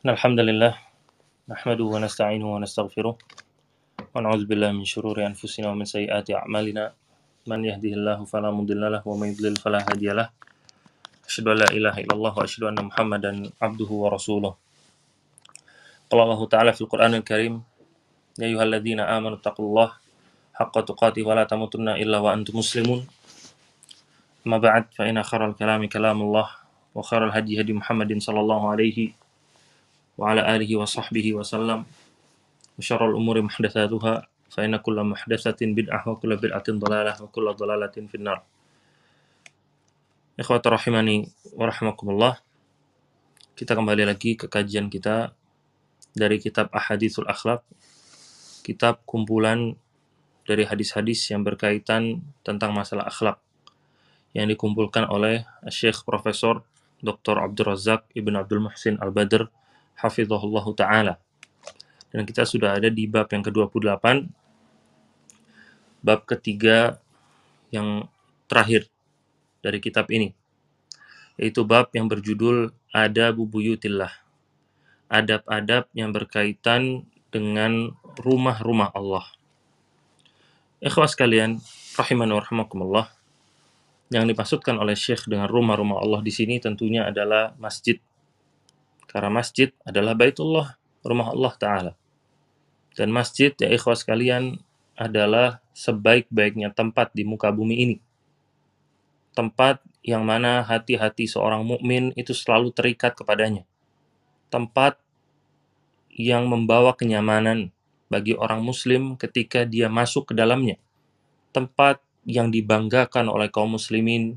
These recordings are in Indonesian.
إن الحمد لله نحمده ونستعينه ونستغفره ونعوذ بالله من شرور أنفسنا ومن سيئات أعمالنا. من يهده الله فلا مضل له ومن يضلل فلا هادي له. أشهد أن لا إله إلا الله وأشهد أن محمدا عبده ورسوله. قال الله تعالى في القرآن الكريم يا أيها الذين آمنوا اتقوا الله حق تقاته ولا تموتن إلا وأنتم مسلمون أما بعد فإن خير الكلام كلام الله وخير الهدي هدي محمد صلى الله عليه وعلى آله وصحبه وسلم وشر الأمور محدثاتها فإن كل محدثة بدعة وكل بدعة ضلالة وكل ضلالة في النار Ikhwata rahimani wa rahmakumullah Kita kembali lagi ke kajian kita dari kitab Ahadithul Akhlaq Kitab kumpulan dari hadis-hadis yang berkaitan tentang masalah akhlak yang dikumpulkan oleh Syekh Profesor Dr. Abdul Razak Ibn Abdul Muhsin Al-Badr Hafizahullah Ta'ala. Dan kita sudah ada di bab yang ke-28. Bab ketiga yang terakhir dari kitab ini. Yaitu bab yang berjudul Ada Bubuyutillah adab-adab yang berkaitan dengan rumah-rumah Allah. Ikhwas sekalian rahimani wa yang dimaksudkan oleh Syekh dengan rumah-rumah Allah di sini tentunya adalah masjid karena masjid adalah baitullah rumah Allah taala dan masjid ya ikhwas sekalian adalah sebaik-baiknya tempat di muka bumi ini tempat yang mana hati-hati seorang mukmin itu selalu terikat kepadanya. Tempat yang membawa kenyamanan bagi orang muslim ketika dia masuk ke dalamnya. Tempat yang dibanggakan oleh kaum muslimin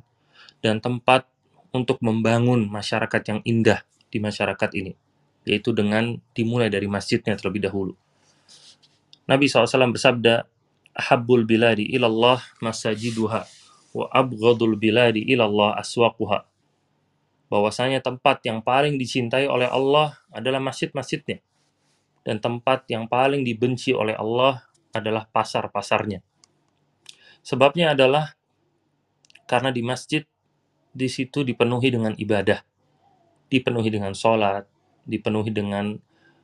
dan tempat untuk membangun masyarakat yang indah di masyarakat ini, yaitu dengan dimulai dari masjidnya terlebih dahulu. Nabi SAW bersabda, Ahabbul biladi ilallah masajiduha wa abghadul biladi ilallah aswaquha. Bahwasanya tempat yang paling dicintai oleh Allah adalah masjid-masjidnya. Dan tempat yang paling dibenci oleh Allah adalah pasar-pasarnya. Sebabnya adalah karena di masjid di situ dipenuhi dengan ibadah, dipenuhi dengan sholat, dipenuhi dengan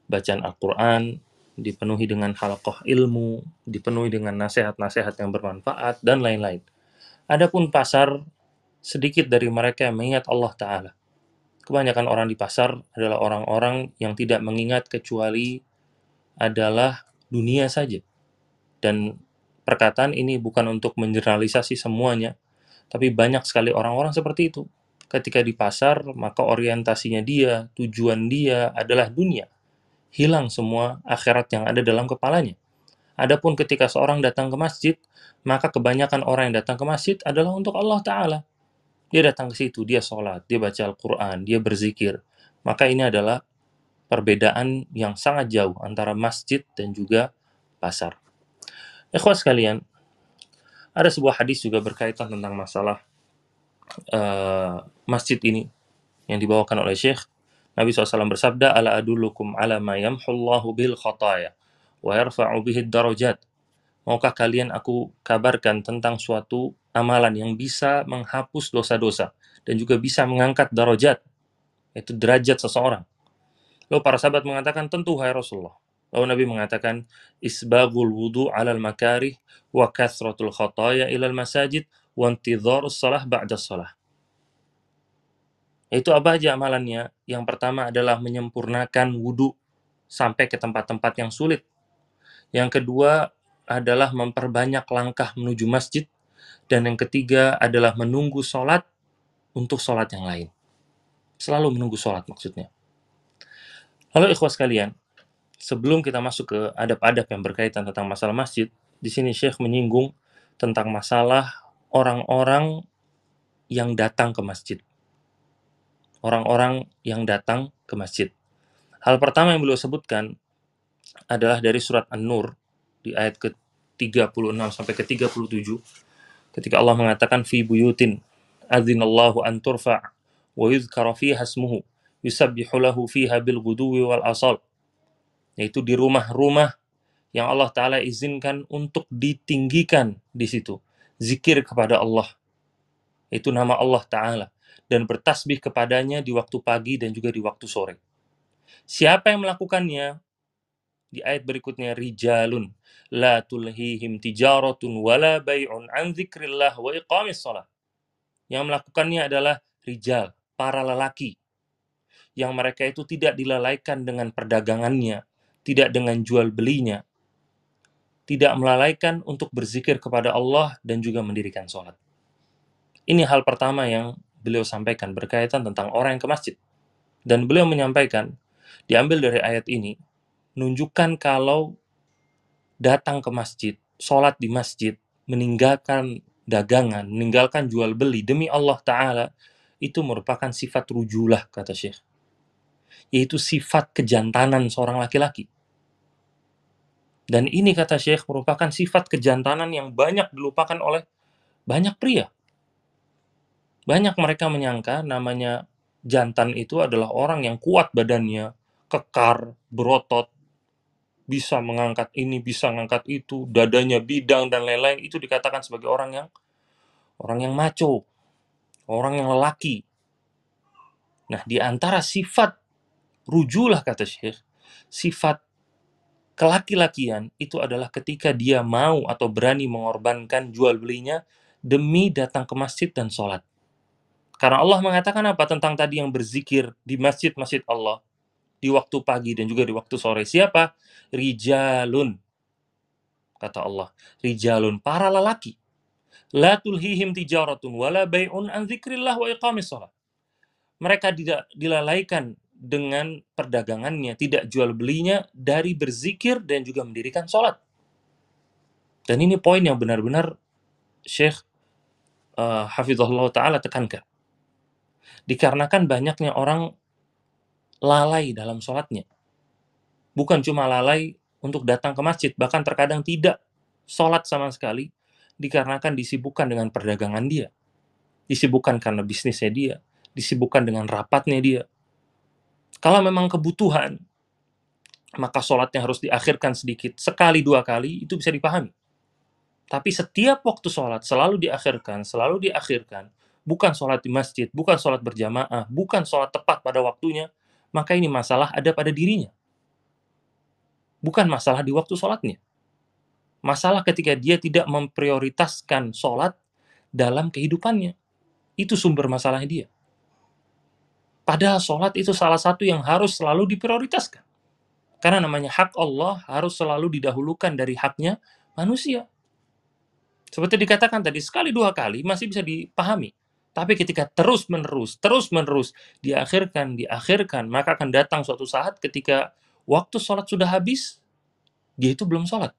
bacaan Al-Quran, dipenuhi dengan halaqah ilmu, dipenuhi dengan nasihat-nasihat yang bermanfaat, dan lain-lain. Adapun pasar, sedikit dari mereka yang mengingat Allah Ta'ala. Kebanyakan orang di pasar adalah orang-orang yang tidak mengingat kecuali adalah dunia saja. Dan perkataan ini bukan untuk mengeneralisasi semuanya, tapi banyak sekali orang-orang seperti itu. Ketika di pasar, maka orientasinya dia, tujuan dia adalah dunia. Hilang semua akhirat yang ada dalam kepalanya. Adapun ketika seorang datang ke masjid, maka kebanyakan orang yang datang ke masjid adalah untuk Allah Ta'ala. Dia datang ke situ, dia sholat, dia baca Al-Quran, dia berzikir. Maka ini adalah perbedaan yang sangat jauh antara masjid dan juga pasar. Ikhwas sekalian, ada sebuah hadis juga berkaitan tentang masalah uh, masjid ini yang dibawakan oleh Syekh. Nabi SAW bersabda, Ala adulukum ala ma yamhullahu bil khataya wa yarfa'u bihi darajat Maukah kalian aku kabarkan tentang suatu amalan yang bisa menghapus dosa-dosa dan juga bisa mengangkat darajat, itu derajat seseorang. Lalu para sahabat mengatakan, tentu hai Rasulullah. Lalu Nabi mengatakan, isbagul wudu alal makarih wa kathratul khataya ilal masajid wa intidharus salah ba'da salah. Itu apa aja amalannya? Yang pertama adalah menyempurnakan wudhu sampai ke tempat-tempat yang sulit. Yang kedua adalah memperbanyak langkah menuju masjid, dan yang ketiga adalah menunggu sholat untuk sholat yang lain. Selalu menunggu sholat maksudnya. Lalu ikhwas kalian, sebelum kita masuk ke adab-adab yang berkaitan tentang masalah masjid, di sini Syekh menyinggung tentang masalah orang-orang yang datang ke masjid. Orang-orang yang datang ke masjid. Hal pertama yang beliau sebutkan adalah dari surat An-Nur di ayat ke-36 sampai ke-37 ketika Allah mengatakan fi buyutin adzinallahu an turfa wa yuzkara fiha ismuhu yusabbihu lahu fiha bil ghuduwi wal asal yaitu di rumah-rumah yang Allah taala izinkan untuk ditinggikan di situ zikir kepada Allah. Itu nama Allah taala. Dan bertasbih kepadanya di waktu pagi dan juga di waktu sore. Siapa yang melakukannya? Di ayat berikutnya rijalun la tulhihim tijaratun wala bai'un an dzikrillah wa iqamis shalah. Yang melakukannya adalah rijal, para lelaki. Yang mereka itu tidak dilalaikan dengan perdagangannya, tidak dengan jual belinya, tidak melalaikan untuk berzikir kepada Allah dan juga mendirikan sholat. Ini hal pertama yang beliau sampaikan berkaitan tentang orang yang ke masjid. Dan beliau menyampaikan, diambil dari ayat ini, menunjukkan kalau datang ke masjid, sholat di masjid, meninggalkan dagangan, meninggalkan jual beli demi Allah Ta'ala, itu merupakan sifat rujulah, kata Syekh. Yaitu sifat kejantanan seorang laki-laki. Dan ini kata Syekh merupakan sifat kejantanan yang banyak dilupakan oleh banyak pria. Banyak mereka menyangka namanya jantan itu adalah orang yang kuat badannya, kekar, berotot, bisa mengangkat ini, bisa mengangkat itu, dadanya bidang dan lain-lain itu dikatakan sebagai orang yang orang yang maco, orang yang lelaki. Nah, di antara sifat rujulah kata Syekh, sifat kelaki-lakian itu adalah ketika dia mau atau berani mengorbankan jual belinya demi datang ke masjid dan sholat. Karena Allah mengatakan apa tentang tadi yang berzikir di masjid-masjid Allah di waktu pagi dan juga di waktu sore. Siapa? Rijalun. Kata Allah. Rijalun, para lelaki. La tulhihim tijaratun wala bay'un an wa iqamis sholat. Mereka tidak dilalaikan dengan perdagangannya, tidak jual belinya dari berzikir dan juga mendirikan sholat. Dan ini poin yang benar-benar Syekh uh, Hafizullah Ta'ala tekankan. Dikarenakan banyaknya orang lalai dalam sholatnya. Bukan cuma lalai untuk datang ke masjid, bahkan terkadang tidak sholat sama sekali, dikarenakan disibukkan dengan perdagangan dia. Disibukkan karena bisnisnya dia, disibukkan dengan rapatnya dia, kalau memang kebutuhan, maka sholatnya harus diakhirkan sedikit. Sekali dua kali, itu bisa dipahami. Tapi setiap waktu sholat selalu diakhirkan, selalu diakhirkan. Bukan sholat di masjid, bukan sholat berjamaah, bukan sholat tepat pada waktunya. Maka ini masalah ada pada dirinya. Bukan masalah di waktu sholatnya. Masalah ketika dia tidak memprioritaskan sholat dalam kehidupannya. Itu sumber masalahnya dia. Padahal sholat itu salah satu yang harus selalu diprioritaskan. Karena namanya hak Allah harus selalu didahulukan dari haknya manusia. Seperti dikatakan tadi, sekali dua kali masih bisa dipahami. Tapi ketika terus-menerus, terus-menerus diakhirkan, diakhirkan, maka akan datang suatu saat ketika waktu sholat sudah habis, dia itu belum sholat.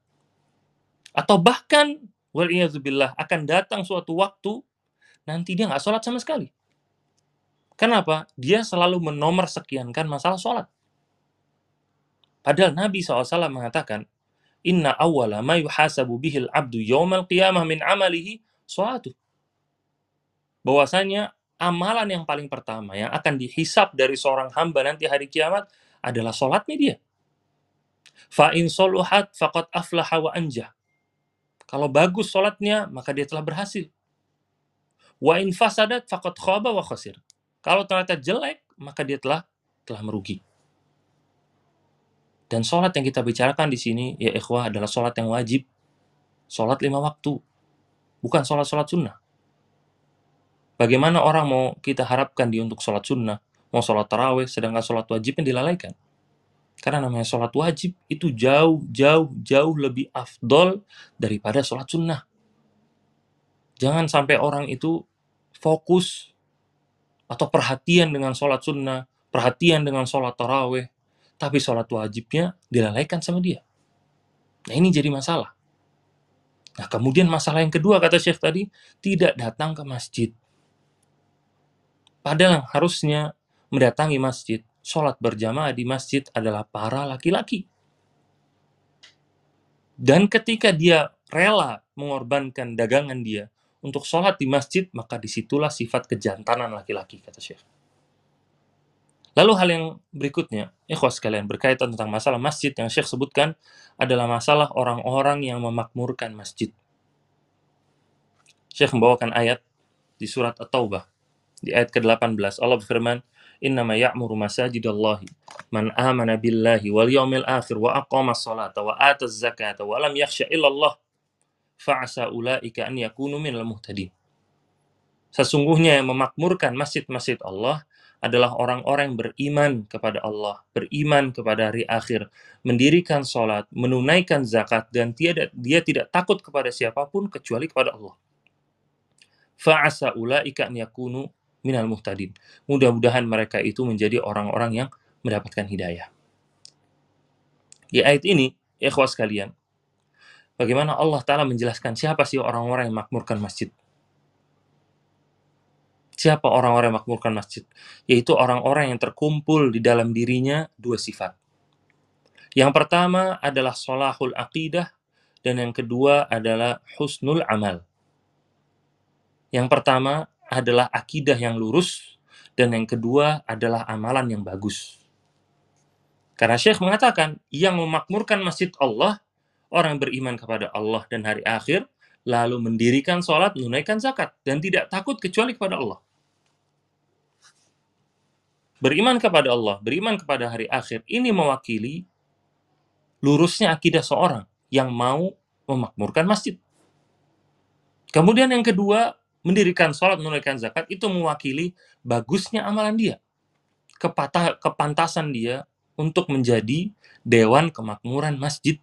Atau bahkan, waliyahzubillah, akan datang suatu waktu, nanti dia nggak sholat sama sekali. Kenapa? Dia selalu menomor sekiankan masalah sholat. Padahal Nabi SAW mengatakan, Inna awwala ma yuhasabu bihil abdu yawmal qiyamah min amalihi sholatu. Bahwasanya amalan yang paling pertama yang akan dihisap dari seorang hamba nanti hari kiamat adalah sholatnya dia. Fa in soluhat faqad aflaha wa anjah. Kalau bagus sholatnya, maka dia telah berhasil. Wa in fasadat faqad khaba wa khasir. Kalau ternyata jelek, maka dia telah telah merugi. Dan sholat yang kita bicarakan di sini, ya ikhwah, adalah sholat yang wajib. Sholat lima waktu. Bukan sholat-sholat sunnah. Bagaimana orang mau kita harapkan dia untuk sholat sunnah, mau sholat taraweh, sedangkan sholat wajib yang dilalaikan. Karena namanya sholat wajib itu jauh, jauh, jauh lebih afdol daripada sholat sunnah. Jangan sampai orang itu fokus atau perhatian dengan sholat sunnah, perhatian dengan sholat taraweh, tapi sholat wajibnya dilalaikan sama dia. Nah ini jadi masalah. Nah kemudian masalah yang kedua kata Syekh tadi, tidak datang ke masjid. Padahal yang harusnya mendatangi masjid, sholat berjamaah di masjid adalah para laki-laki. Dan ketika dia rela mengorbankan dagangan dia untuk sholat di masjid, maka di situlah sifat kejantanan laki-laki, kata Syekh. Lalu hal yang berikutnya, ikhwas sekalian, berkaitan tentang masalah masjid yang Syekh sebutkan adalah masalah orang-orang yang memakmurkan masjid. Syekh membawakan ayat di surat At-Taubah, di ayat ke-18, Allah berfirman, innama ya'muru masajidallahi man amana billahi wal yawmil akhir wa aqama salata wa ata zakata wa lam yakhsha illallah fa'asa ulaika an yakunu minal muhtadin. Sesungguhnya yang memakmurkan masjid-masjid Allah adalah orang-orang yang beriman kepada Allah, beriman kepada hari akhir, mendirikan sholat, menunaikan zakat, dan tiada, dia tidak takut kepada siapa pun kecuali kepada Allah. Fa'asa ula'ika yakunu minal muhtadin. Mudah-mudahan mereka itu menjadi orang-orang yang mendapatkan hidayah. Di ayat ini, ikhwas sekalian, bagaimana Allah Ta'ala menjelaskan siapa sih orang-orang yang makmurkan masjid. Siapa orang-orang yang makmurkan masjid? Yaitu orang-orang yang terkumpul di dalam dirinya dua sifat. Yang pertama adalah solahul aqidah, dan yang kedua adalah husnul amal. Yang pertama adalah akidah yang lurus, dan yang kedua adalah amalan yang bagus. Karena Syekh mengatakan, yang memakmurkan masjid Allah, orang beriman kepada Allah dan hari akhir, lalu mendirikan sholat, menunaikan zakat, dan tidak takut kecuali kepada Allah. Beriman kepada Allah, beriman kepada hari akhir, ini mewakili lurusnya akidah seorang yang mau memakmurkan masjid. Kemudian yang kedua, mendirikan sholat, menunaikan zakat, itu mewakili bagusnya amalan dia. Kepantasan dia untuk menjadi dewan kemakmuran masjid.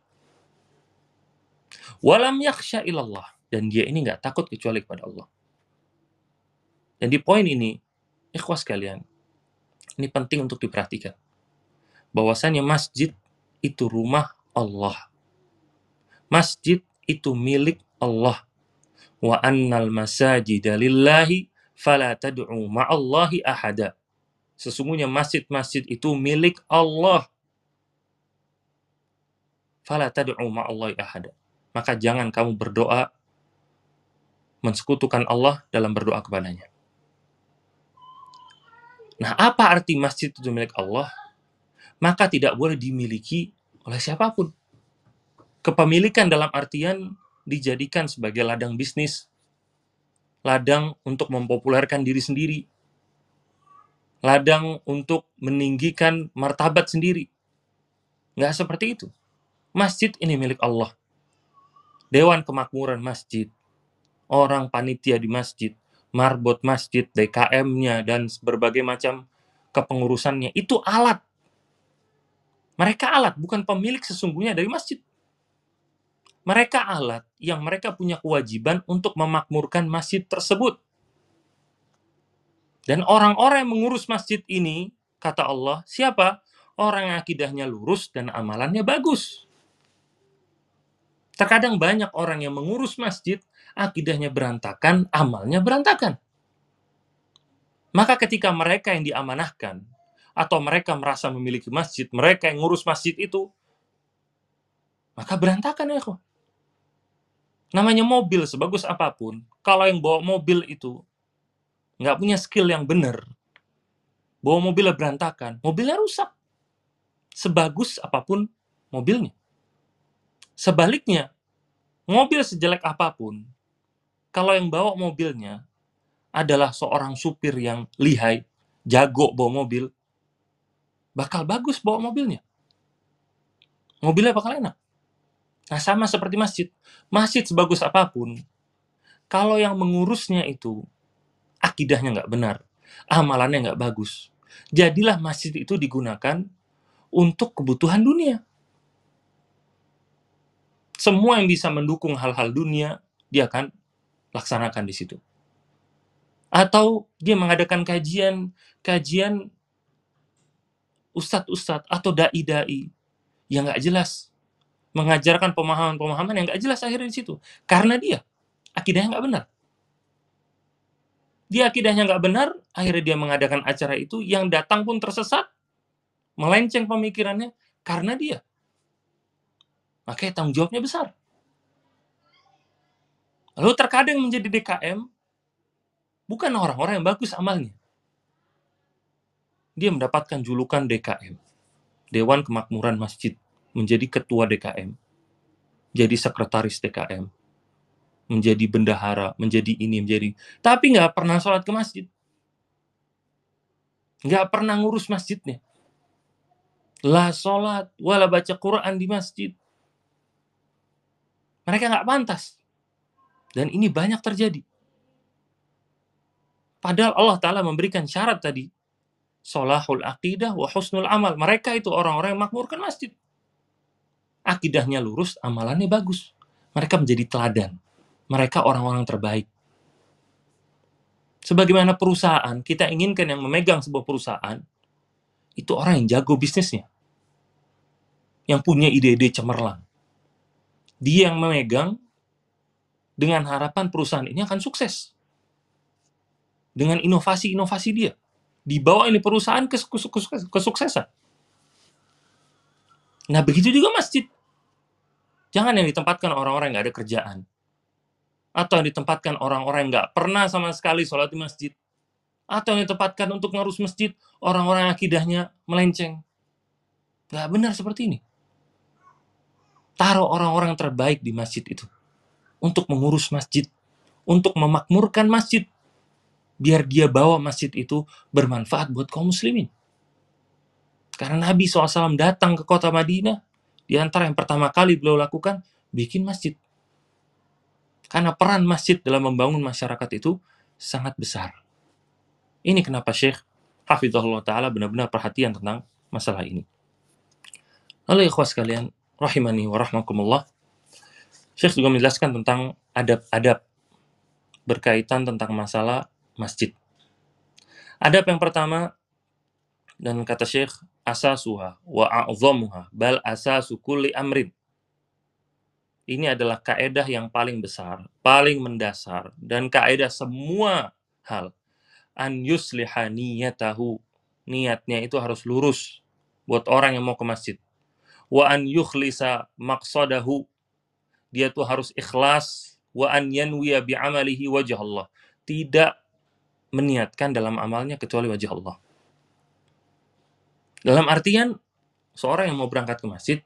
Walam yaksha ilallah. Dan dia ini nggak takut kecuali kepada Allah. Dan di poin ini, ikhwas kalian, ini penting untuk diperhatikan. Bahwasanya masjid itu rumah Allah. Masjid itu milik Allah. Wa annal masajida lillahi fala tad'u ma'allahi ahada. Sesungguhnya masjid-masjid itu milik Allah. Fala tad'u ma'allahi ahada. Maka jangan kamu berdoa mensekutukan Allah dalam berdoa kepadanya. Nah, apa arti masjid itu milik Allah? Maka tidak boleh dimiliki oleh siapa pun. Kepemilikan dalam artian dijadikan sebagai ladang bisnis, ladang untuk mempopulerkan diri sendiri, ladang untuk meninggikan martabat sendiri. Nggak seperti itu. Masjid ini milik Allah. Dewan Kemakmuran Masjid, orang panitia di masjid, marbot masjid, DKM-nya, dan berbagai macam kepengurusannya. Itu alat. Mereka alat, bukan pemilik sesungguhnya dari masjid. Mereka alat yang mereka punya kewajiban untuk memakmurkan masjid tersebut. Dan orang-orang yang mengurus masjid ini, kata Allah, siapa? Orang yang akidahnya lurus dan amalannya bagus. Terkadang banyak orang yang mengurus masjid, akidahnya berantakan, amalnya berantakan. Maka ketika mereka yang diamanahkan, atau mereka merasa memiliki masjid, mereka yang ngurus masjid itu, maka berantakan ya kok. Namanya mobil sebagus apa pun, kalau yang bawa mobil itu nggak punya skill yang benar, bawa mobilnya berantakan, mobilnya rusak. Sebagus apa pun mobilnya. Sebaliknya, mobil sejelek apa pun, kalau yang bawa mobilnya adalah seorang supir yang lihai, jago bawa mobil, bakal bagus bawa mobilnya. Mobilnya bakal enak. Nah, sama seperti masjid. Masjid sebagus apa pun, kalau yang mengurusnya itu akidahnya nggak benar, amalannya nggak bagus, jadilah masjid itu digunakan untuk kebutuhan dunia. Semua yang bisa mendukung hal-hal dunia, dia akan laksanakan di situ. Atau dia mengadakan kajian, kajian ustadz-ustadz atau dai-dai yang nggak jelas, mengajarkan pemahaman-pemahaman yang nggak jelas akhirnya di situ, karena dia akidahnya nggak benar. Dia akidahnya nggak benar, akhirnya dia mengadakan acara itu, yang datang pun tersesat, melenceng pemikirannya, karena dia. Makanya tanggung jawabnya besar. Lalu terkadang menjadi DKM bukan orang-orang yang bagus amalnya. Dia mendapatkan julukan DKM, Dewan Kemakmuran Masjid, menjadi ketua DKM, jadi sekretaris DKM, menjadi bendahara, menjadi ini, menjadi... Tapi nggak pernah sholat ke masjid. nggak pernah ngurus masjidnya. La sholat, wala baca Quran di masjid. Mereka nggak pantas. Dan ini banyak terjadi. Padahal Allah Ta'ala memberikan syarat tadi. Solahul aqidah wa husnul amal. Mereka itu orang-orang yang makmurkan masjid. Akidahnya lurus, amalannya bagus. Mereka menjadi teladan. Mereka orang-orang terbaik. Sebagaimana perusahaan, kita inginkan yang memegang sebuah perusahaan, itu orang yang jago bisnisnya. Yang punya ide-ide cemerlang. Dia yang memegang dengan harapan perusahaan ini akan sukses. Dengan inovasi-inovasi dia. Dibawa ini perusahaan ke kesuksesan. Nah, begitu juga masjid. Jangan yang ditempatkan orang-orang yang nggak ada kerjaan. Atau yang ditempatkan orang-orang yang nggak pernah sama sekali sholat di masjid. Atau yang ditempatkan untuk ngurus masjid, orang-orang akidahnya melenceng. Nggak benar seperti ini. Taruh orang-orang terbaik di masjid itu untuk mengurus masjid, untuk memakmurkan masjid, biar dia bawa masjid itu bermanfaat buat kaum muslimin. Karena Nabi SAW datang ke kota Madinah, di antara yang pertama kali beliau lakukan, bikin masjid. Karena peran masjid dalam membangun masyarakat itu sangat besar. Ini kenapa Syekh Hafizahullah Ta'ala benar-benar perhatian tentang masalah ini. Lalu ikhwas kalian, rahimani wa rahmakumullah, Syekh juga menjelaskan tentang adab-adab berkaitan tentang masalah masjid. Adab yang pertama dan kata Syekh asasuha wa a'zamuha bal asasu kulli amrin. Ini adalah kaedah yang paling besar, paling mendasar dan kaedah semua hal. An yusliha niyatahu. Niatnya itu harus lurus buat orang yang mau ke masjid. Wa an yukhlisa maqsadahu dia tuh harus ikhlas wa an yanwiya bi amalihi wajah Allah. Tidak meniatkan dalam amalnya kecuali wajah Allah. Dalam artian seorang yang mau berangkat ke masjid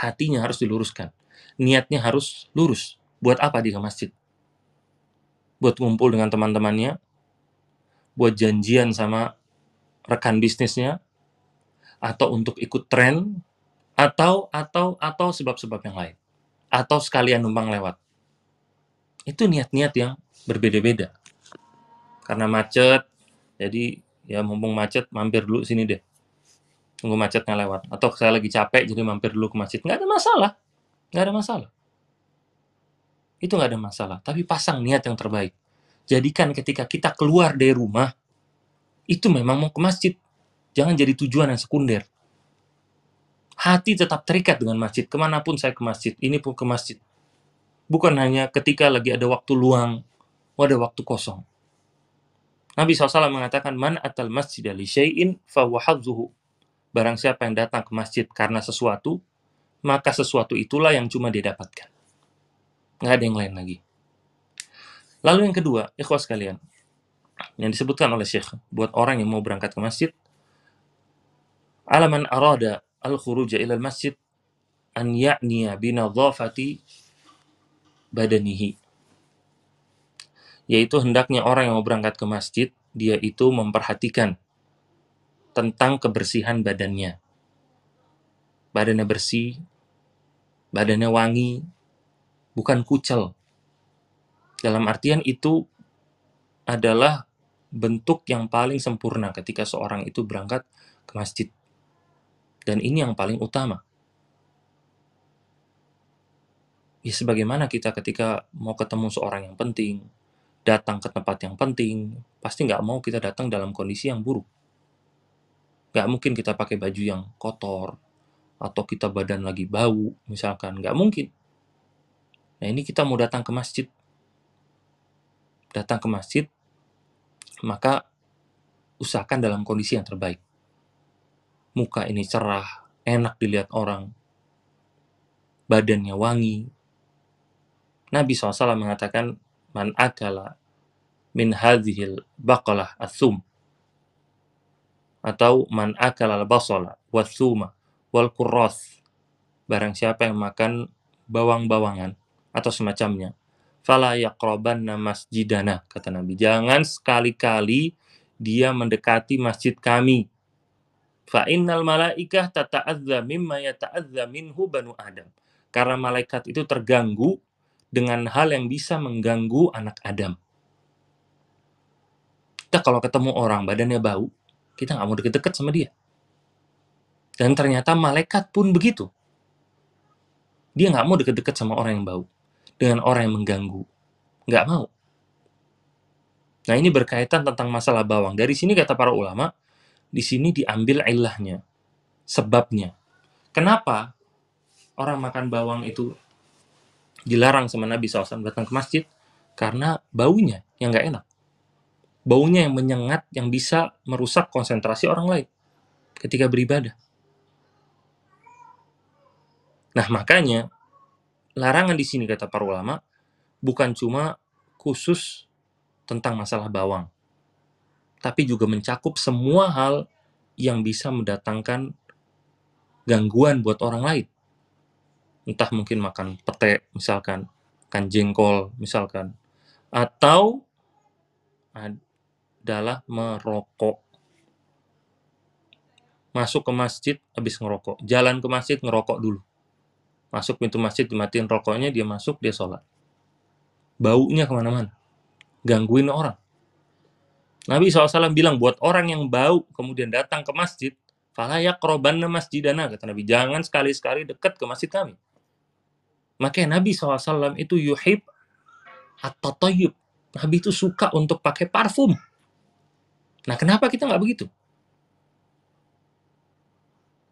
hatinya harus diluruskan. Niatnya harus lurus. Buat apa ke masjid? Buat ngumpul dengan teman-temannya, buat janjian sama rekan bisnisnya, atau untuk ikut tren, atau atau atau sebab-sebab yang lain atau sekalian numpang lewat. Itu niat-niat yang berbeda-beda. Karena macet, jadi ya mumpung macet, mampir dulu sini deh. Tunggu macetnya lewat. Atau saya lagi capek, jadi mampir dulu ke masjid. Nggak ada masalah. Nggak ada masalah. Itu nggak ada masalah. Tapi pasang niat yang terbaik. Jadikan ketika kita keluar dari rumah, itu memang mau ke masjid. Jangan jadi tujuan yang sekunder hati tetap terikat dengan masjid. Ke mana pun saya ke masjid, ini pun ke masjid. Bukan hanya ketika lagi ada waktu luang, ada waktu kosong. Nabi SAW mengatakan, Man atal masjid li syai'in fawahadzuhu. Barang siapa yang datang ke masjid karena sesuatu, maka sesuatu itulah yang cuma dia dapatkan. Nggak ada yang lain lagi. Lalu yang kedua, ikhwas kalian, yang disebutkan oleh Syekh, buat orang yang mau berangkat ke masjid, alaman arada al-khuruja ila masjid an ya'niya binadhafati badanihi. Yaitu hendaknya orang yang mau berangkat ke masjid dia itu memperhatikan tentang kebersihan badannya. Badannya bersih badannya wangi bukan kucel. Dalam artian itu adalah bentuk yang paling sempurna ketika seorang itu berangkat ke masjid dan ini yang paling utama. Ya sebagaimana kita ketika mau ketemu seorang yang penting, datang ke tempat yang penting, pasti nggak mau kita datang dalam kondisi yang buruk. Nggak mungkin kita pakai baju yang kotor, atau kita badan lagi bau, misalkan. Nggak mungkin. Nah ini kita mau datang ke masjid. Datang ke masjid, maka usahakan dalam kondisi yang terbaik muka ini cerah, enak dilihat orang, badannya wangi. Nabi SAW mengatakan, Man akala min hadhil baqalah athum. Atau man akala al-basala wathuma wal kurroth. Barang siapa yang makan bawang-bawangan atau semacamnya. Fala yaqrabanna masjidana, kata Nabi. Jangan sekali-kali dia mendekati masjid kami. Fa innal malaikah tata'adza mimma yata'adza minhu banu Adam. Karena malaikat itu terganggu dengan hal yang bisa mengganggu anak Adam. Kita kalau ketemu orang badannya bau, kita nggak mau deket-deket sama dia. Dan ternyata malaikat pun begitu. Dia nggak mau deket-deket sama orang yang bau. Dengan orang yang mengganggu. Nggak mau. Nah ini berkaitan tentang masalah bawang. Dari sini kata para ulama, di sini diambil ilahnya, sebabnya. Kenapa orang makan bawang itu dilarang sama Nabi SAW datang ke masjid? Karena baunya yang nggak enak. Baunya yang menyengat, yang bisa merusak konsentrasi orang lain ketika beribadah. Nah, makanya larangan di sini kata para ulama bukan cuma khusus tentang masalah bawang, tapi juga mencakup semua hal yang bisa mendatangkan gangguan buat orang lain. Entah mungkin makan pete misalkan, makan jengkol misalkan, atau adalah merokok. Masuk ke masjid habis ngerokok, jalan ke masjid ngerokok dulu. Masuk pintu masjid dimatiin rokoknya dia masuk dia sholat. Baunya ke mana-mana. Gangguin orang Nabi SAW bilang buat orang yang bau kemudian datang ke masjid falayak robanna masjidana kata Nabi. Jangan sekali-sekali dekat ke masjid kami. Makanya Nabi SAW itu yuhib atau toyib Nabi itu suka untuk pakai parfum. Nah kenapa kita nggak begitu?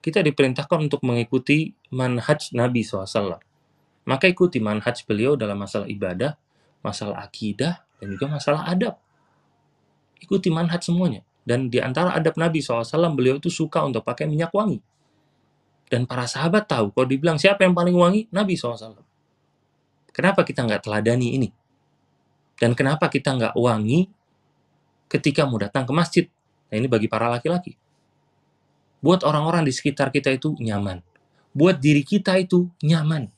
Kita diperintahkan untuk mengikuti manhaj Nabi SAW. Maka ikuti manhaj beliau dalam masalah ibadah, masalah akidah, dan juga masalah adab. Ikuti manhaj semuanya. Dan di antara adab Nabi SAW, beliau itu suka untuk pakai minyak wangi. Dan para sahabat tahu, kalau dibilang siapa yang paling wangi, Nabi SAW. Kenapa kita nggak teladani ini? Dan kenapa kita nggak wangi ketika mau datang ke masjid? Nah ini bagi para laki-laki buat orang-orang di sekitar kita itu nyaman. Buat diri kita itu nyaman.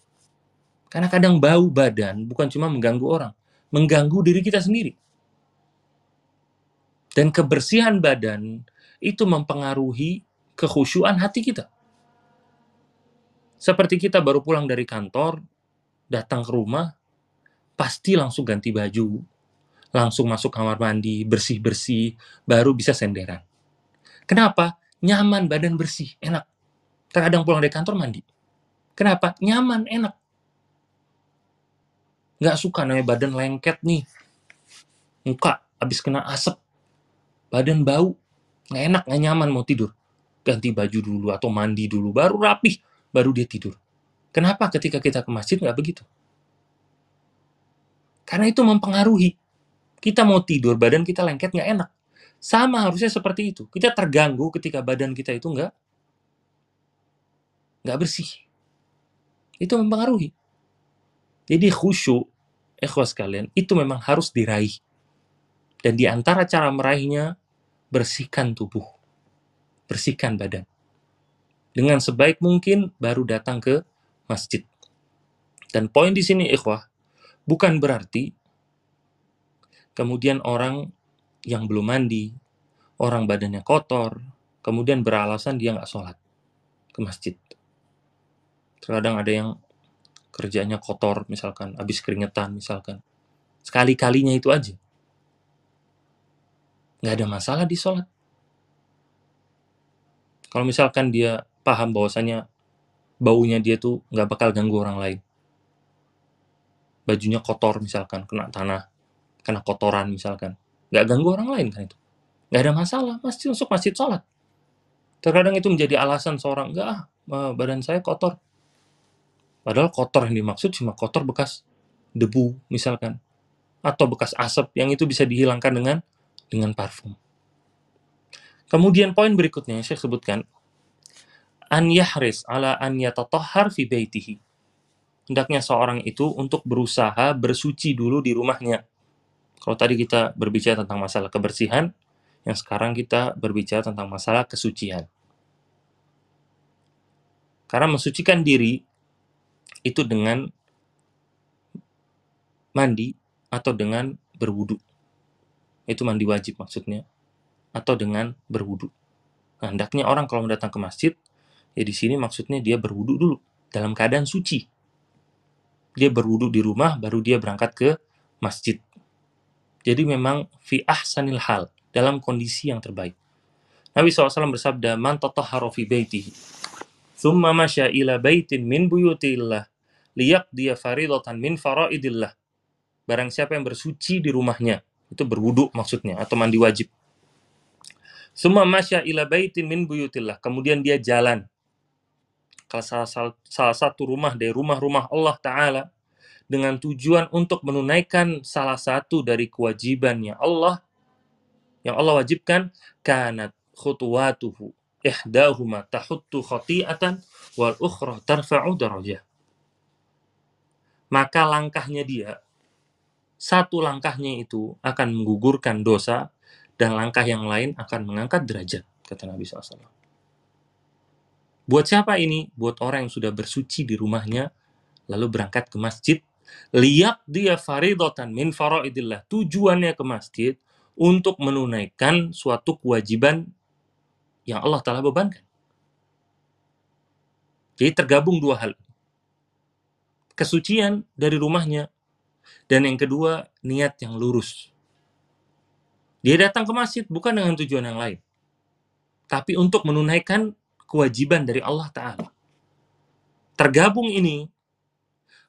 Karena kadang bau badan bukan cuma mengganggu orang, mengganggu diri kita sendiri. Dan kebersihan badan itu mempengaruhi kekhusyuan hati kita. Seperti kita baru pulang dari kantor, datang ke rumah, pasti langsung ganti baju, langsung masuk kamar mandi, bersih-bersih, baru bisa senderan. Kenapa? nyaman, badan bersih, enak. Terkadang pulang dari kantor mandi. Kenapa? Nyaman, enak. Nggak suka namanya badan lengket nih. Muka habis kena asap. Badan bau. Nggak enak, nggak nyaman mau tidur. Ganti baju dulu atau mandi dulu. Baru rapih, baru dia tidur. Kenapa ketika kita ke masjid nggak begitu? Karena itu mempengaruhi. Kita mau tidur, badan kita lengket nggak enak. Sama harusnya seperti itu. Kita terganggu ketika badan kita itu enggak enggak bersih. Itu mempengaruhi. Jadi khusyuk, ikhwas kalian, itu memang harus diraih. Dan di antara cara meraihnya, bersihkan tubuh. Bersihkan badan. Dengan sebaik mungkin baru datang ke masjid. Dan poin di sini ikhwah, bukan berarti kemudian orang yang belum mandi, orang badannya kotor, kemudian beralasan dia nggak sholat ke masjid. Terkadang ada yang kerjanya kotor misalkan, habis keringetan misalkan. Sekali-kalinya itu aja. Nggak ada masalah di sholat. Kalau misalkan dia paham bahwasanya baunya dia tuh nggak bakal ganggu orang lain. Bajunya kotor misalkan, kena tanah, kena kotoran misalkan nggak ganggu orang lain kan itu nggak ada masalah masih masuk masjid sholat terkadang itu menjadi alasan seorang enggak ah badan saya kotor padahal kotor yang dimaksud cuma kotor bekas debu misalkan atau bekas asap yang itu bisa dihilangkan dengan dengan parfum kemudian poin berikutnya yang saya sebutkan an yahris ala an yatatahhar fi baitihi hendaknya seorang itu untuk berusaha bersuci dulu di rumahnya kalau tadi kita berbicara tentang masalah kebersihan, yang sekarang kita berbicara tentang masalah kesucian. Karena mensucikan diri itu dengan mandi atau dengan berwudu. Itu mandi wajib maksudnya. atau dengan berwudu. Nah, hendaknya orang kalau datang ke masjid, ya di sini maksudnya dia berwudu dulu dalam keadaan suci. Dia berwudu di rumah baru dia berangkat ke masjid. Jadi memang fi ahsanil hal, dalam kondisi yang terbaik. Nabi SAW bersabda, Man tatahhara fi thumma masya ila baitin min buyutillah, liyaqdiya faridatan min faraidillah. Barang siapa yang bersuci di rumahnya, itu berwudu maksudnya, atau mandi wajib. Thumma masya ila baitin min buyutillah. Kemudian dia jalan ke salah, salah satu rumah dari rumah-rumah Allah Ta'ala dengan tujuan untuk menunaikan salah satu dari kewajibannya Allah yang Allah wajibkan kanat khutuwatuhu ihdahuma tahuttu khati'atan wal ukhra tarfa'u darajah maka langkahnya dia satu langkahnya itu akan menggugurkan dosa dan langkah yang lain akan mengangkat derajat kata Nabi SAW buat siapa ini buat orang yang sudah bersuci di rumahnya lalu berangkat ke masjid liyak dia faridotan min faraidillah tujuannya ke masjid untuk menunaikan suatu kewajiban yang Allah telah bebankan. Jadi tergabung dua hal. Kesucian dari rumahnya dan yang kedua niat yang lurus. Dia datang ke masjid bukan dengan tujuan yang lain. Tapi untuk menunaikan kewajiban dari Allah Ta'ala. Tergabung ini,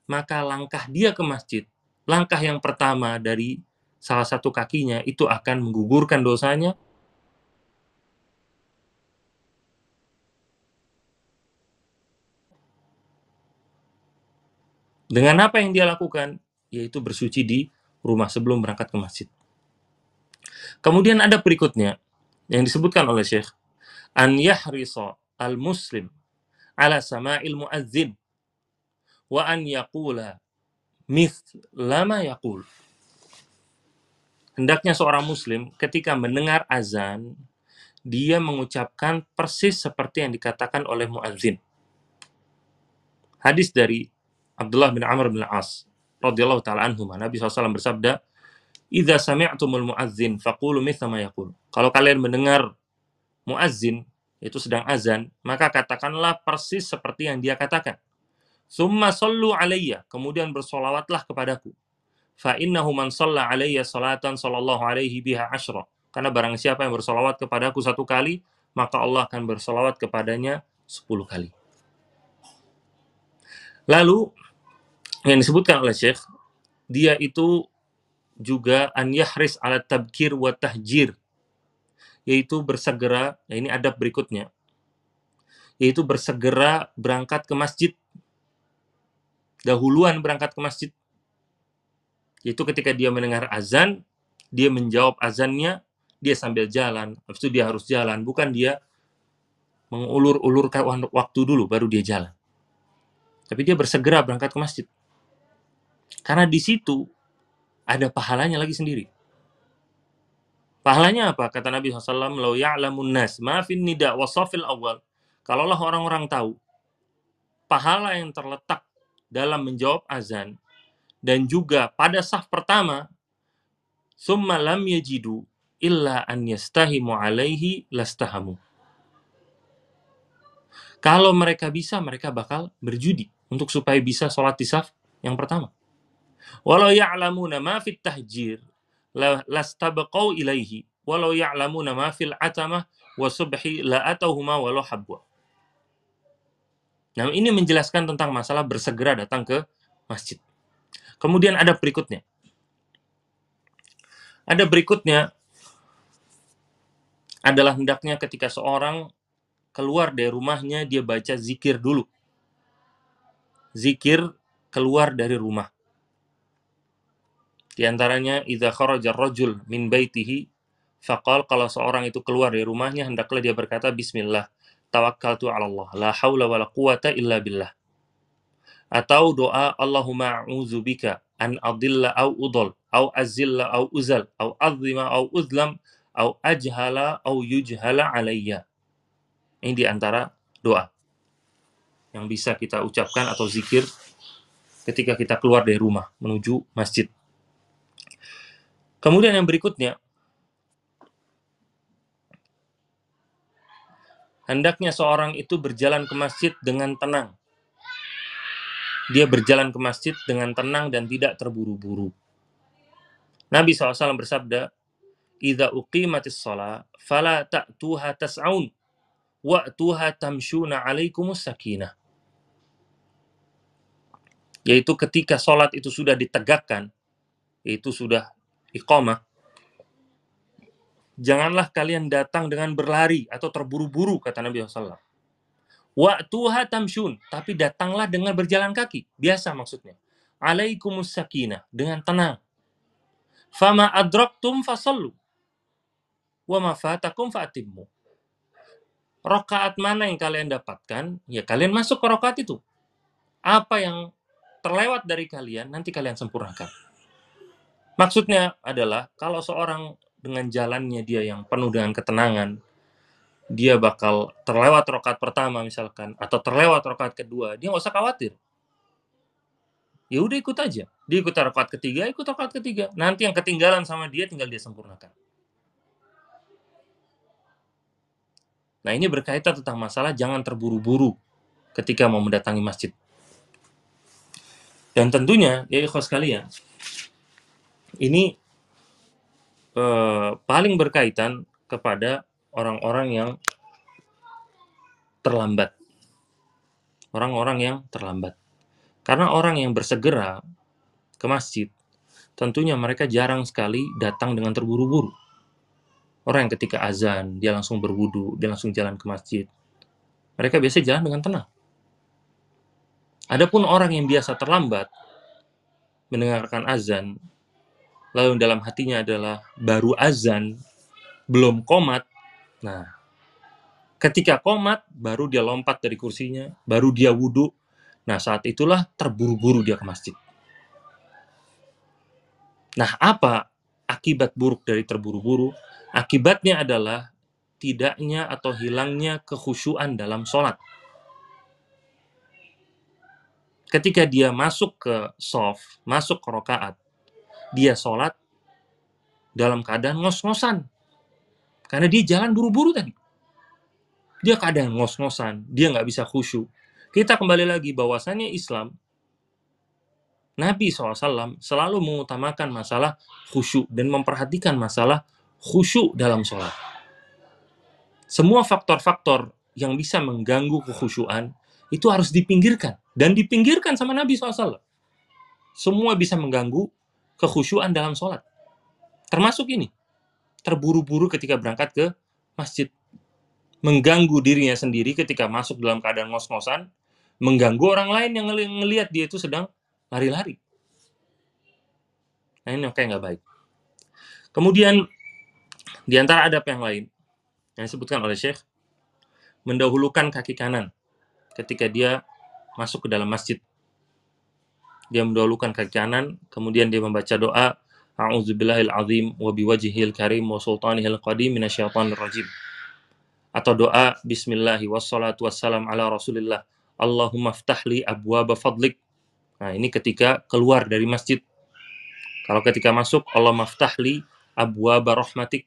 maka langkah dia ke masjid, langkah yang pertama dari salah satu kakinya itu akan menggugurkan dosanya Dengan apa yang dia lakukan? Yaitu bersuci di rumah sebelum berangkat ke masjid. Kemudian ada berikutnya yang disebutkan oleh Syekh an yahrisa al muslim ala sama'il muazzin wa an yaqula mith lama yaqul Hendaknya seorang muslim ketika mendengar azan, dia mengucapkan persis seperti yang dikatakan oleh muadzin. Hadis dari Abdullah bin Amr bin As radhiyallahu taala anhu, Nabi SAW bersabda, "Idza sami'tumul muadzin faqulu mithla ma yaqul." Kalau kalian mendengar muadzin itu sedang azan, maka katakanlah persis seperti yang dia katakan. Summa sallu alayya, kemudian bersolawatlah kepadaku fa innahu man shalla alayya salatan sallallahu alaihi biha asyra. Karena barang siapa yang bersolawat kepadaku satu kali, maka Allah akan bersolawat kepadanya sepuluh kali. Lalu, yang disebutkan oleh Syekh, dia itu juga an yahris ala tabkir wa tahjir, yaitu bersegera, nah ini adab berikutnya, yaitu bersegera berangkat ke masjid, dahuluan berangkat ke masjid, itu ketika dia mendengar azan, dia menjawab azannya, dia sambil jalan. Habis itu dia harus jalan, bukan dia mengulur-ulurkan waktu dulu baru dia jalan. Tapi dia bersegera berangkat ke masjid. Karena di situ ada pahalanya lagi sendiri. Pahalanya apa? Kata Nabi SAW, Lau ya'lamun nas, maafin nida wasafil awal. Kalaulah orang-orang tahu, pahala yang terletak dalam menjawab azan dan juga pada saf pertama summa lam yajidu illa an yastahimu alaihi lastahamu kalau mereka bisa mereka bakal berjudi untuk supaya bisa sholat di saf yang pertama walau ya'lamuna ma fit tahjir lastabaqau ilaihi walau ya'lamuna ma fil atamah wa subhi la atauhuma walau habwa Nah, ini menjelaskan tentang masalah bersegera datang ke masjid. Kemudian ada berikutnya. Ada berikutnya adalah hendaknya ketika seorang keluar dari rumahnya dia baca zikir dulu. Zikir keluar dari rumah. Di antaranya idza kharaja rajul min baitihi faqal kalau seorang itu keluar dari rumahnya hendaklah dia berkata bismillah tawakkaltu 'ala Allah la haula wala quwata illa billah atau doa Allahumma a'udzubika an adilla au udol au azilla au uzal au azima au uzlam au ajhala au yujhala alayya. Ini di antara doa yang bisa kita ucapkan atau zikir ketika kita keluar dari rumah menuju masjid kemudian yang berikutnya hendaknya seorang itu berjalan ke masjid dengan tenang. Dia berjalan ke masjid dengan tenang dan tidak terburu-buru. Nabi SAW bersabda, "Idza uqimatis shalah fala ta'tuha tas'aun wa'tuha tamshuna 'alaikumus sakinah." Yaitu ketika sholat itu sudah ditegakkan, itu sudah iqamah, janganlah kalian datang dengan berlari atau terburu-buru, kata Nabi SAW. Wa'tuha tamshun, tapi datanglah dengan berjalan kaki, biasa maksudnya. Alaikumus sakinah, dengan tenang. Fama adraktum fasallu. Wa ma fatakum fa'atimmu. Rokaat mana yang kalian dapatkan, ya kalian masuk ke rokaat itu. Apa yang terlewat dari kalian, nanti kalian sempurnakan. Maksudnya adalah, kalau seorang dengan jalannya dia yang penuh dengan ketenangan, dia bakal terlewat rokaat pertama misalkan, atau terlewat rokaat kedua, dia nggak usah khawatir. Ya udah ikut aja. Dia ikut rokaat ketiga, ikut rokaat ketiga. Nanti yang ketinggalan sama dia tinggal dia sempurnakan. Nah ini berkaitan tentang masalah jangan terburu-buru ketika mau mendatangi masjid. Dan tentunya, ya ikhwas sekalian, ini eh, paling berkaitan kepada orang-orang yang terlambat. Orang-orang yang terlambat. Karena orang yang bersegera ke masjid, tentunya mereka jarang sekali datang dengan terburu-buru. Orang yang ketika azan, dia langsung berwudu, dia langsung jalan ke masjid. Mereka biasa jalan dengan tenang. Adapun orang yang biasa terlambat mendengarkan azan, lalu dalam hatinya adalah baru azan, belum komat. Nah, ketika komat, baru dia lompat dari kursinya, baru dia wudhu. Nah, saat itulah terburu-buru dia ke masjid. Nah, apa akibat buruk dari terburu-buru? Akibatnya adalah tidaknya atau hilangnya kekhusyuan dalam sholat. Ketika dia masuk ke soft, masuk ke rokaat, dia sholat dalam keadaan ngos-ngosan. Karena dia jalan buru-buru tadi. Dia keadaan ngos-ngosan, dia nggak bisa khusyuk. Kita kembali lagi bahwasannya Islam, Nabi SAW selalu mengutamakan masalah khusyuk dan memperhatikan masalah khusyuk dalam sholat. Semua faktor-faktor yang bisa mengganggu kekhusyuan itu harus dipinggirkan. Dan dipinggirkan sama Nabi SAW. Semua bisa mengganggu kekhusyuan dalam sholat. Termasuk ini. Terburu-buru ketika berangkat ke masjid. Mengganggu dirinya sendiri ketika masuk dalam keadaan ngos-ngosan. Mengganggu orang lain yang ngelihat dia itu sedang lari-lari. Nah ini kayak nggak baik. Kemudian di antara adab yang lain yang disebutkan oleh Syekh, mendahulukan kaki kanan ketika dia masuk ke dalam masjid. Dia mendahulukan kaki kanan, kemudian dia membaca doa, A'udzubillahil azim wa biwajhihil karim wa sultanihil qadim minasyaitonir rajim. Atau doa Bismillahi wassalatu wassalam ala Rasulillah. Allahumma ftahli abwaba fadlik. Nah, ini ketika keluar dari masjid. Kalau ketika masuk, Allah maftahli abwaba rahmatik.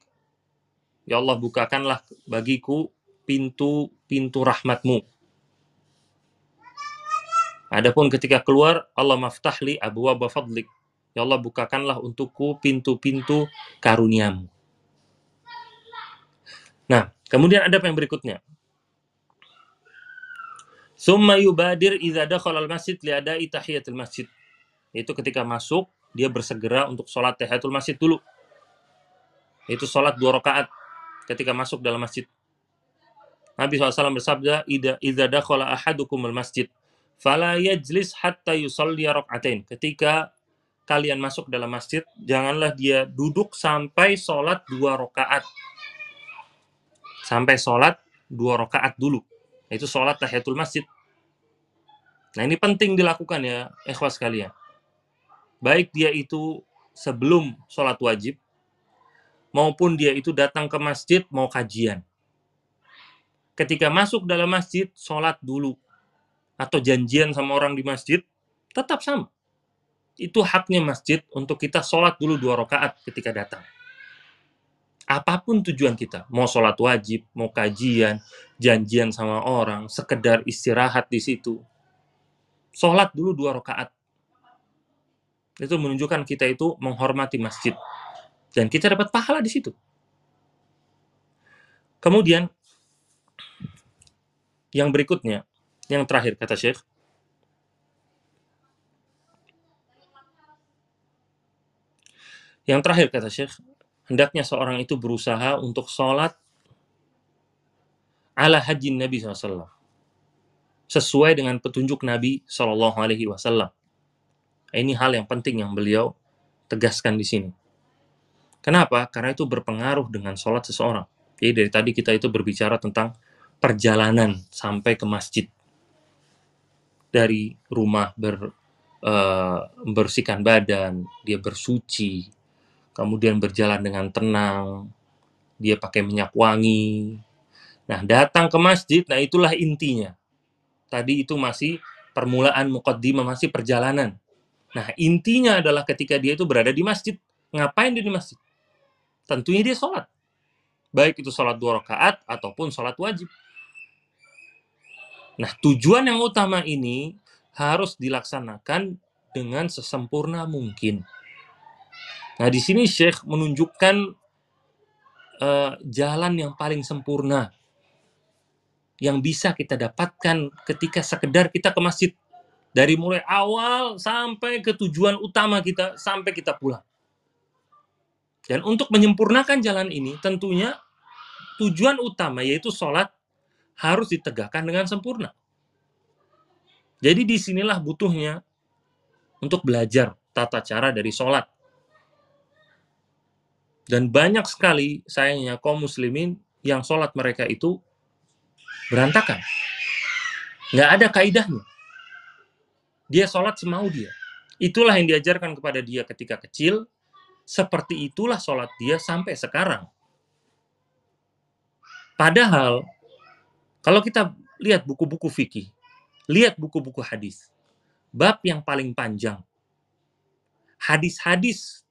Ya Allah bukakanlah bagiku pintu-pintu rahmatmu. Adapun ketika keluar, Allah maftahli abu fadlik. Ya Allah bukakanlah untukku pintu-pintu karuniamu. Nah, kemudian ada yang berikutnya. Summa yubadir idza al-masjid liada'i tahiyatul masjid. Itu ketika masuk, dia bersegera untuk sholat tahiyatul masjid dulu. Itu sholat dua rakaat ketika masuk dalam masjid. Nabi SAW bersabda, "Idza idza ahadukum al-masjid, fala yajlis hatta yusalli rak'atain." Ketika kalian masuk dalam masjid, janganlah dia duduk sampai sholat dua rakaat. Sampai sholat dua rakaat dulu. Itu sholat tahiyatul masjid. Nah ini penting dilakukan ya, ikhwas sekalian. Baik dia itu sebelum sholat wajib, maupun dia itu datang ke masjid mau kajian. Ketika masuk dalam masjid, sholat dulu. Atau janjian sama orang di masjid, tetap sama. Itu haknya masjid untuk kita sholat dulu dua rakaat ketika datang. Apa pun tujuan kita, mau sholat wajib, mau kajian, janjian sama orang, sekedar istirahat di situ. Sholat dulu dua rakaat. Itu menunjukkan kita itu menghormati masjid. Dan kita dapat pahala di situ. Kemudian, yang berikutnya, yang terakhir kata Syekh, yang terakhir kata Syekh, hendaknya seorang itu berusaha untuk sholat ala haji Nabi SAW. Sesuai dengan petunjuk Nabi Shallallahu Alaihi Wasallam. Ini hal yang penting yang beliau tegaskan di sini. Kenapa? Karena itu berpengaruh dengan sholat seseorang. Jadi dari tadi kita itu berbicara tentang perjalanan sampai ke masjid. Dari rumah ber, uh, membersihkan badan, dia bersuci, kemudian berjalan dengan tenang, dia pakai minyak wangi. Nah, datang ke masjid, nah itulah intinya. Tadi itu masih permulaan mukaddimah, masih perjalanan. Nah, intinya adalah ketika dia itu berada di masjid. Ngapain dia di masjid? Tentunya dia sholat. Baik itu sholat dua rakaat ataupun sholat wajib. Nah, tujuan yang utama ini harus dilaksanakan dengan sesempurna mungkin. Nah, di sini Syekh menunjukkan uh, jalan yang paling sempurna yang bisa kita dapatkan ketika sekedar kita ke masjid dari mulai awal sampai ke tujuan utama kita sampai kita pulang. Dan untuk menyempurnakan jalan ini tentunya tujuan utama yaitu sholat harus ditegakkan dengan sempurna. Jadi di sinilah butuhnya untuk belajar tata cara dari sholat. Dan banyak sekali sayangnya kaum muslimin yang sholat mereka itu berantakan. Nggak ada kaidahnya. Dia sholat semau dia. Itulah yang diajarkan kepada dia ketika kecil. Seperti itulah sholat dia sampai sekarang. Padahal, kalau kita lihat buku-buku fikih, lihat buku-buku hadis, bab yang paling panjang, hadis-hadis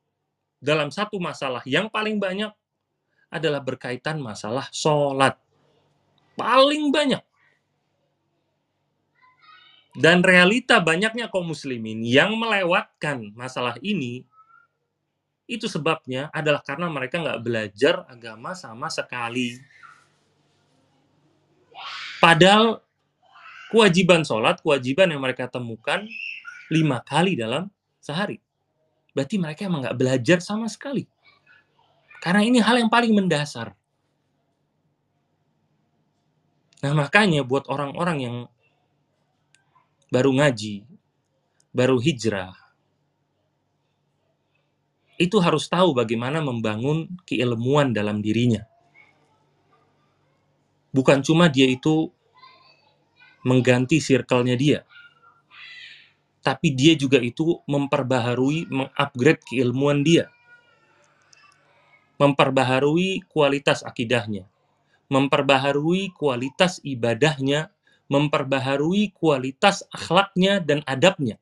dalam satu masalah yang paling banyak adalah berkaitan masalah sholat. Paling banyak. Dan realita banyaknya kaum muslimin yang melewatkan masalah ini, itu sebabnya adalah karena mereka nggak belajar agama sama sekali. Padahal kewajiban sholat, kewajiban yang mereka temukan lima kali dalam sehari berarti mereka emang nggak belajar sama sekali. Karena ini hal yang paling mendasar. Nah makanya buat orang-orang yang baru ngaji, baru hijrah, itu harus tahu bagaimana membangun keilmuan dalam dirinya. Bukan cuma dia itu mengganti circle-nya dia, tapi dia juga itu memperbaharui, mengupgrade keilmuan dia. Memperbaharui kualitas akidahnya. Memperbaharui kualitas ibadahnya. Memperbaharui kualitas akhlaknya dan adabnya.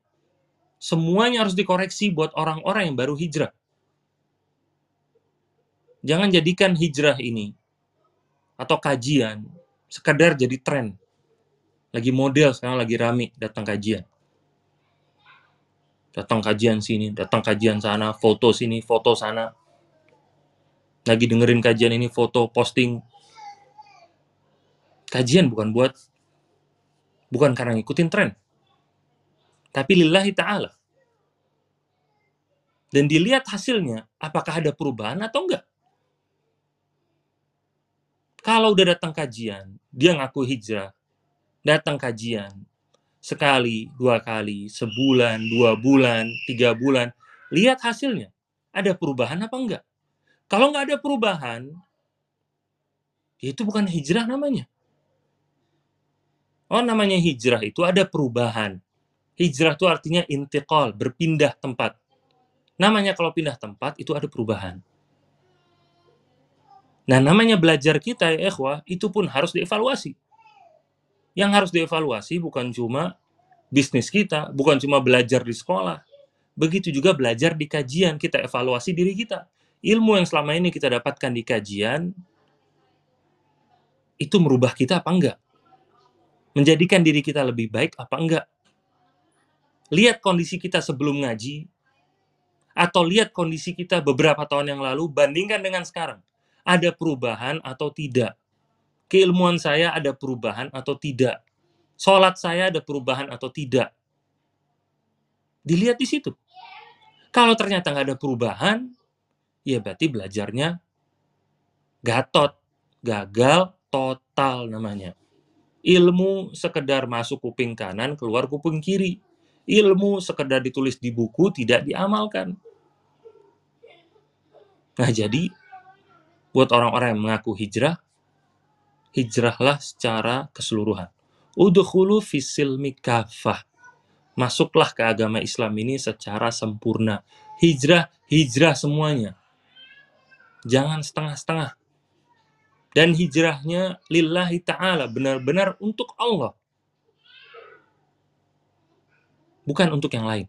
Semuanya harus dikoreksi buat orang-orang yang baru hijrah. Jangan jadikan hijrah ini atau kajian sekadar jadi tren. Lagi model sekarang lagi rame datang kajian datang kajian sini, datang kajian sana, foto sini, foto sana. Lagi dengerin kajian ini, foto, posting. Kajian bukan buat, bukan karena ngikutin tren. Tapi lillahi ta'ala. Dan dilihat hasilnya, apakah ada perubahan atau enggak. Kalau udah datang kajian, dia ngaku hijrah, datang kajian, sekali, dua kali, sebulan, dua bulan, tiga bulan, lihat hasilnya. Ada perubahan apa enggak? Kalau enggak ada perubahan, ya itu bukan hijrah namanya. Oh, namanya hijrah itu ada perubahan. Hijrah itu artinya intiqal, berpindah tempat. Namanya kalau pindah tempat itu ada perubahan. Nah, namanya belajar kita ya ikhwah, itu pun harus dievaluasi. Yang harus dievaluasi bukan cuma bisnis kita, bukan cuma belajar di sekolah. Begitu juga belajar di kajian, kita evaluasi diri kita. ilmu yang selama ini kita dapatkan di kajian itu merubah kita apa enggak? Menjadikan diri kita lebih baik apa enggak? Lihat kondisi kita sebelum ngaji, atau lihat kondisi kita beberapa tahun yang lalu, bandingkan dengan sekarang. Ada perubahan atau tidak? Keilmuan saya ada perubahan atau tidak? Sholat saya ada perubahan atau tidak? Dilihat di situ. Kalau ternyata nggak ada perubahan, ya berarti belajarnya gatot, gagal total namanya. Ilmu sekedar masuk kuping kanan, keluar kuping kiri. Ilmu sekedar ditulis di buku, tidak diamalkan. Nah jadi, buat orang-orang yang mengaku hijrah, hijrahlah secara keseluruhan. Udhulu fisil mikafah masuklah ke agama Islam ini secara sempurna. Hijrah, hijrah semuanya. Jangan setengah-setengah. Dan hijrahnya lillahi ta'ala, benar-benar untuk Allah. Bukan untuk yang lain.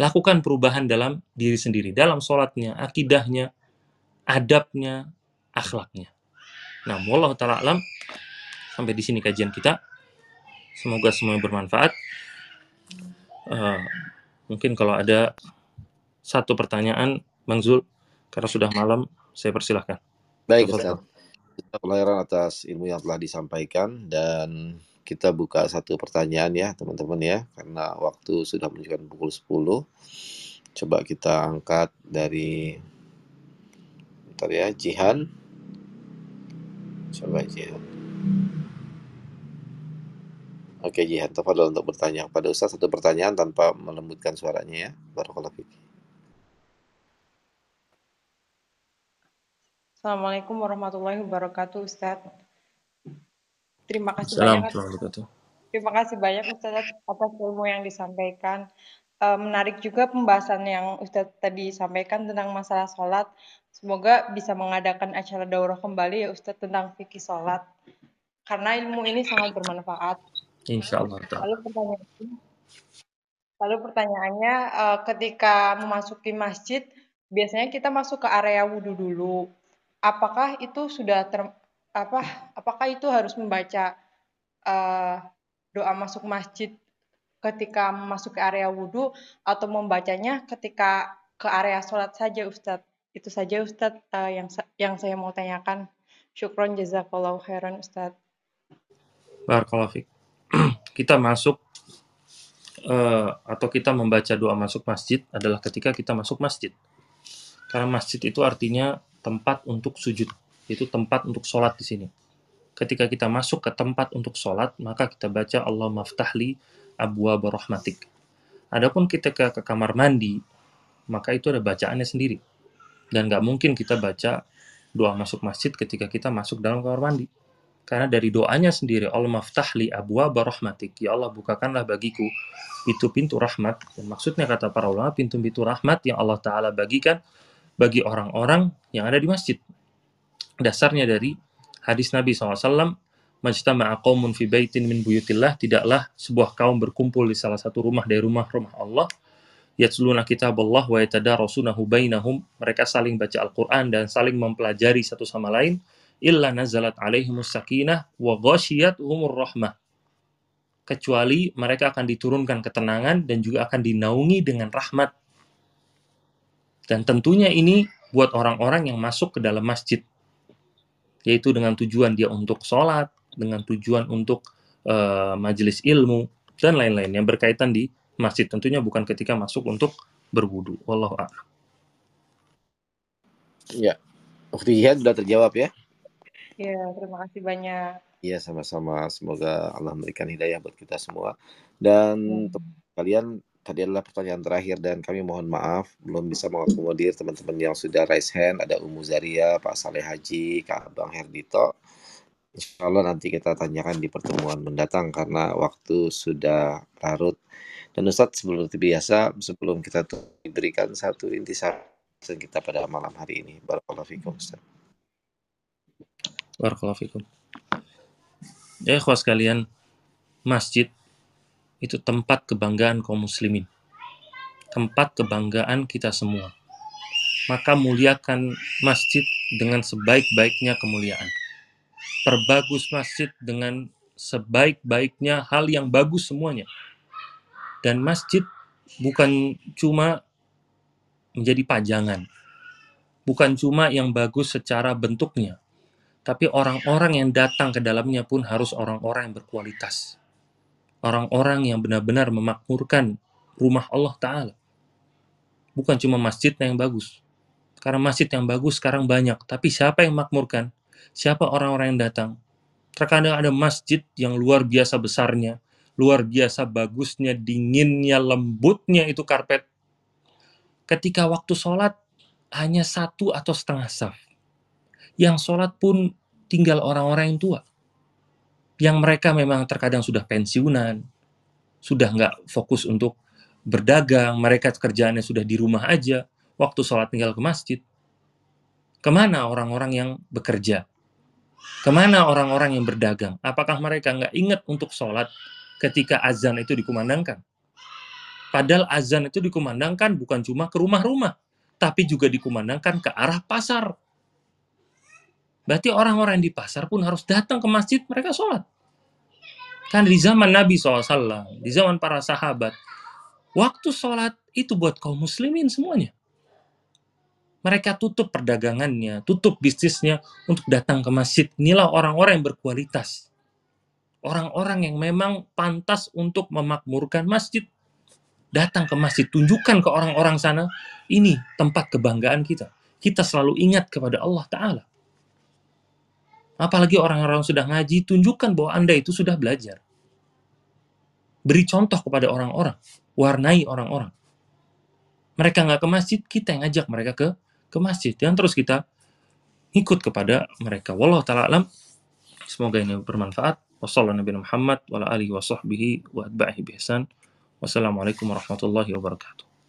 Lakukan perubahan dalam diri sendiri, dalam sholatnya, akidahnya, adabnya, akhlaknya. Nah, Allah ta'ala alam, sampai di sini kajian kita. Semoga semuanya bermanfaat. Uh, mungkin kalau ada satu pertanyaan, Bang Zul, karena sudah malam, saya persilahkan. Baik, Ustaz. Kita pelayaran atas ilmu yang telah disampaikan dan kita buka satu pertanyaan ya, teman-teman ya, karena waktu sudah menunjukkan pukul 10. Coba kita angkat dari Bentar ya, Jihan. Coba Jihan. Oke Jihan, tafadhol untuk bertanya pada Ustaz satu pertanyaan tanpa melembutkan suaranya ya. Barakallahu fiik. Assalamualaikum warahmatullahi wabarakatuh Ustaz. Terima kasih banyak. Terima kasih banyak Ustaz atas ilmu yang disampaikan. E, menarik juga pembahasan yang Ustaz tadi sampaikan tentang masalah sholat. Semoga bisa mengadakan acara daurah kembali ya Ustaz tentang fikih sholat. Karena ilmu ini sangat bermanfaat. Insya Allah. Lalu pertanyaannya, lalu pertanyaannya uh, ketika memasuki masjid, biasanya kita masuk ke area wudhu dulu. Apakah itu sudah ter, apa? Apakah itu harus membaca uh, doa masuk masjid ketika masuk ke area wudhu atau membacanya ketika ke area sholat saja Ustadz? Itu saja Ustadz uh, yang yang saya mau tanyakan. Syukron jazakallahu khairan Ustadz. Barakallahu kita masuk uh, atau kita membaca doa masuk masjid adalah ketika kita masuk masjid. Karena masjid itu artinya tempat untuk sujud, itu tempat untuk sholat di sini. Ketika kita masuk ke tempat untuk sholat, maka kita baca Allah maftahli abwa barahmatik. Adapun kita ke, ke kamar mandi, maka itu ada bacaannya sendiri. Dan nggak mungkin kita baca doa masuk masjid ketika kita masuk dalam kamar mandi karena dari doanya sendiri, Allah maftahli abwa barahmatik. Ya Allah, bukakanlah bagiku pintu-pintu rahmat. Dan maksudnya kata para ulama, pintu-pintu rahmat yang Allah Ta'ala bagikan bagi orang-orang yang ada di masjid. Dasarnya dari hadis Nabi SAW, Majtama'a qawmun fi baitin min buyutillah, tidaklah sebuah kaum berkumpul di salah satu rumah dari rumah-rumah Allah, yatsluna kitab Allah wa yatadarasunahu bainahum, mereka saling baca Al-Quran dan saling mempelajari satu sama lain, illa nazalat alaihimus sakinah wa umur rahmah. Kecuali mereka akan diturunkan ketenangan dan juga akan dinaungi dengan rahmat. Dan tentunya ini buat orang-orang yang masuk ke dalam masjid yaitu dengan tujuan dia untuk sholat dengan tujuan untuk uh, majelis ilmu dan lain-lain yang berkaitan di masjid tentunya bukan ketika masuk untuk berwudu wallahu a'lam ya Waktu sudah terjawab ya Iya, terima kasih banyak. Iya, sama-sama. Semoga Allah memberikan hidayah buat kita semua. Dan ya. kalian tadi adalah pertanyaan terakhir dan kami mohon maaf belum bisa mengakomodir teman-teman yang sudah raise hand. Ada Umu Zaria, Pak Saleh Haji, Kak Bang Herdito. Insya Allah nanti kita tanyakan di pertemuan mendatang karena waktu sudah larut. Dan Ustadz sebelum itu biasa, sebelum kita diberikan satu intisari kita pada malam hari ini. Barakallahu fikum Ustadz. Barakallahu fikum. Ya, ikhwas kalian, masjid itu tempat kebanggaan kaum muslimin. Tempat kebanggaan kita semua. maka muliakan masjid dengan sebaik-baiknya kemuliaan. Perbagus masjid dengan sebaik-baiknya hal yang bagus semuanya. Dan masjid bukan cuma menjadi pajangan. Bukan cuma yang bagus secara bentuknya, tapi orang-orang yang datang ke dalamnya pun harus orang-orang yang berkualitas. Orang-orang yang benar-benar memakmurkan rumah Allah Ta'ala. Bukan cuma masjidnya yang bagus. Karena masjid yang bagus sekarang banyak, tapi siapa yang makmurkan? Siapa orang-orang yang datang? Terkadang ada masjid yang luar biasa besarnya, luar biasa bagusnya, dinginnya, lembutnya itu karpet. Ketika waktu sholat, hanya satu atau setengah saf. Yang sholat pun tinggal orang-orang yang tua. Yang mereka memang terkadang sudah pensiunan, sudah nggak fokus untuk berdagang, mereka kerjaannya sudah di rumah aja, waktu sholat tinggal ke masjid. Ke mana orang-orang yang bekerja? Ke mana orang-orang yang berdagang? Apakah mereka nggak ingat untuk sholat ketika azan itu dikumandangkan? Padahal azan itu dikumandangkan bukan cuma ke rumah-rumah, tapi juga dikumandangkan ke arah pasar. Berarti orang-orang di pasar pun harus datang ke masjid mereka sholat. Kan di zaman Nabi SAW, di zaman para sahabat, waktu sholat itu buat kaum muslimin semuanya. Mereka tutup perdagangannya, tutup bisnisnya untuk datang ke masjid. Inilah orang-orang yang berkualitas. Orang-orang yang memang pantas untuk memakmurkan masjid. Datang ke masjid, tunjukkan ke orang-orang sana, ini tempat kebanggaan kita. Kita selalu ingat kepada Allah Ta'ala. Apalagi orang-orang sudah ngaji, tunjukkan bahwa Anda itu sudah belajar. Beri contoh kepada orang-orang, warnai orang-orang. Mereka nggak ke masjid, kita yang ngajak mereka ke ke masjid. Dan terus kita ikut kepada mereka. Wallahu ta'ala alam. Semoga ini bermanfaat. Wassalamualaikum warahmatullahi wabarakatuh.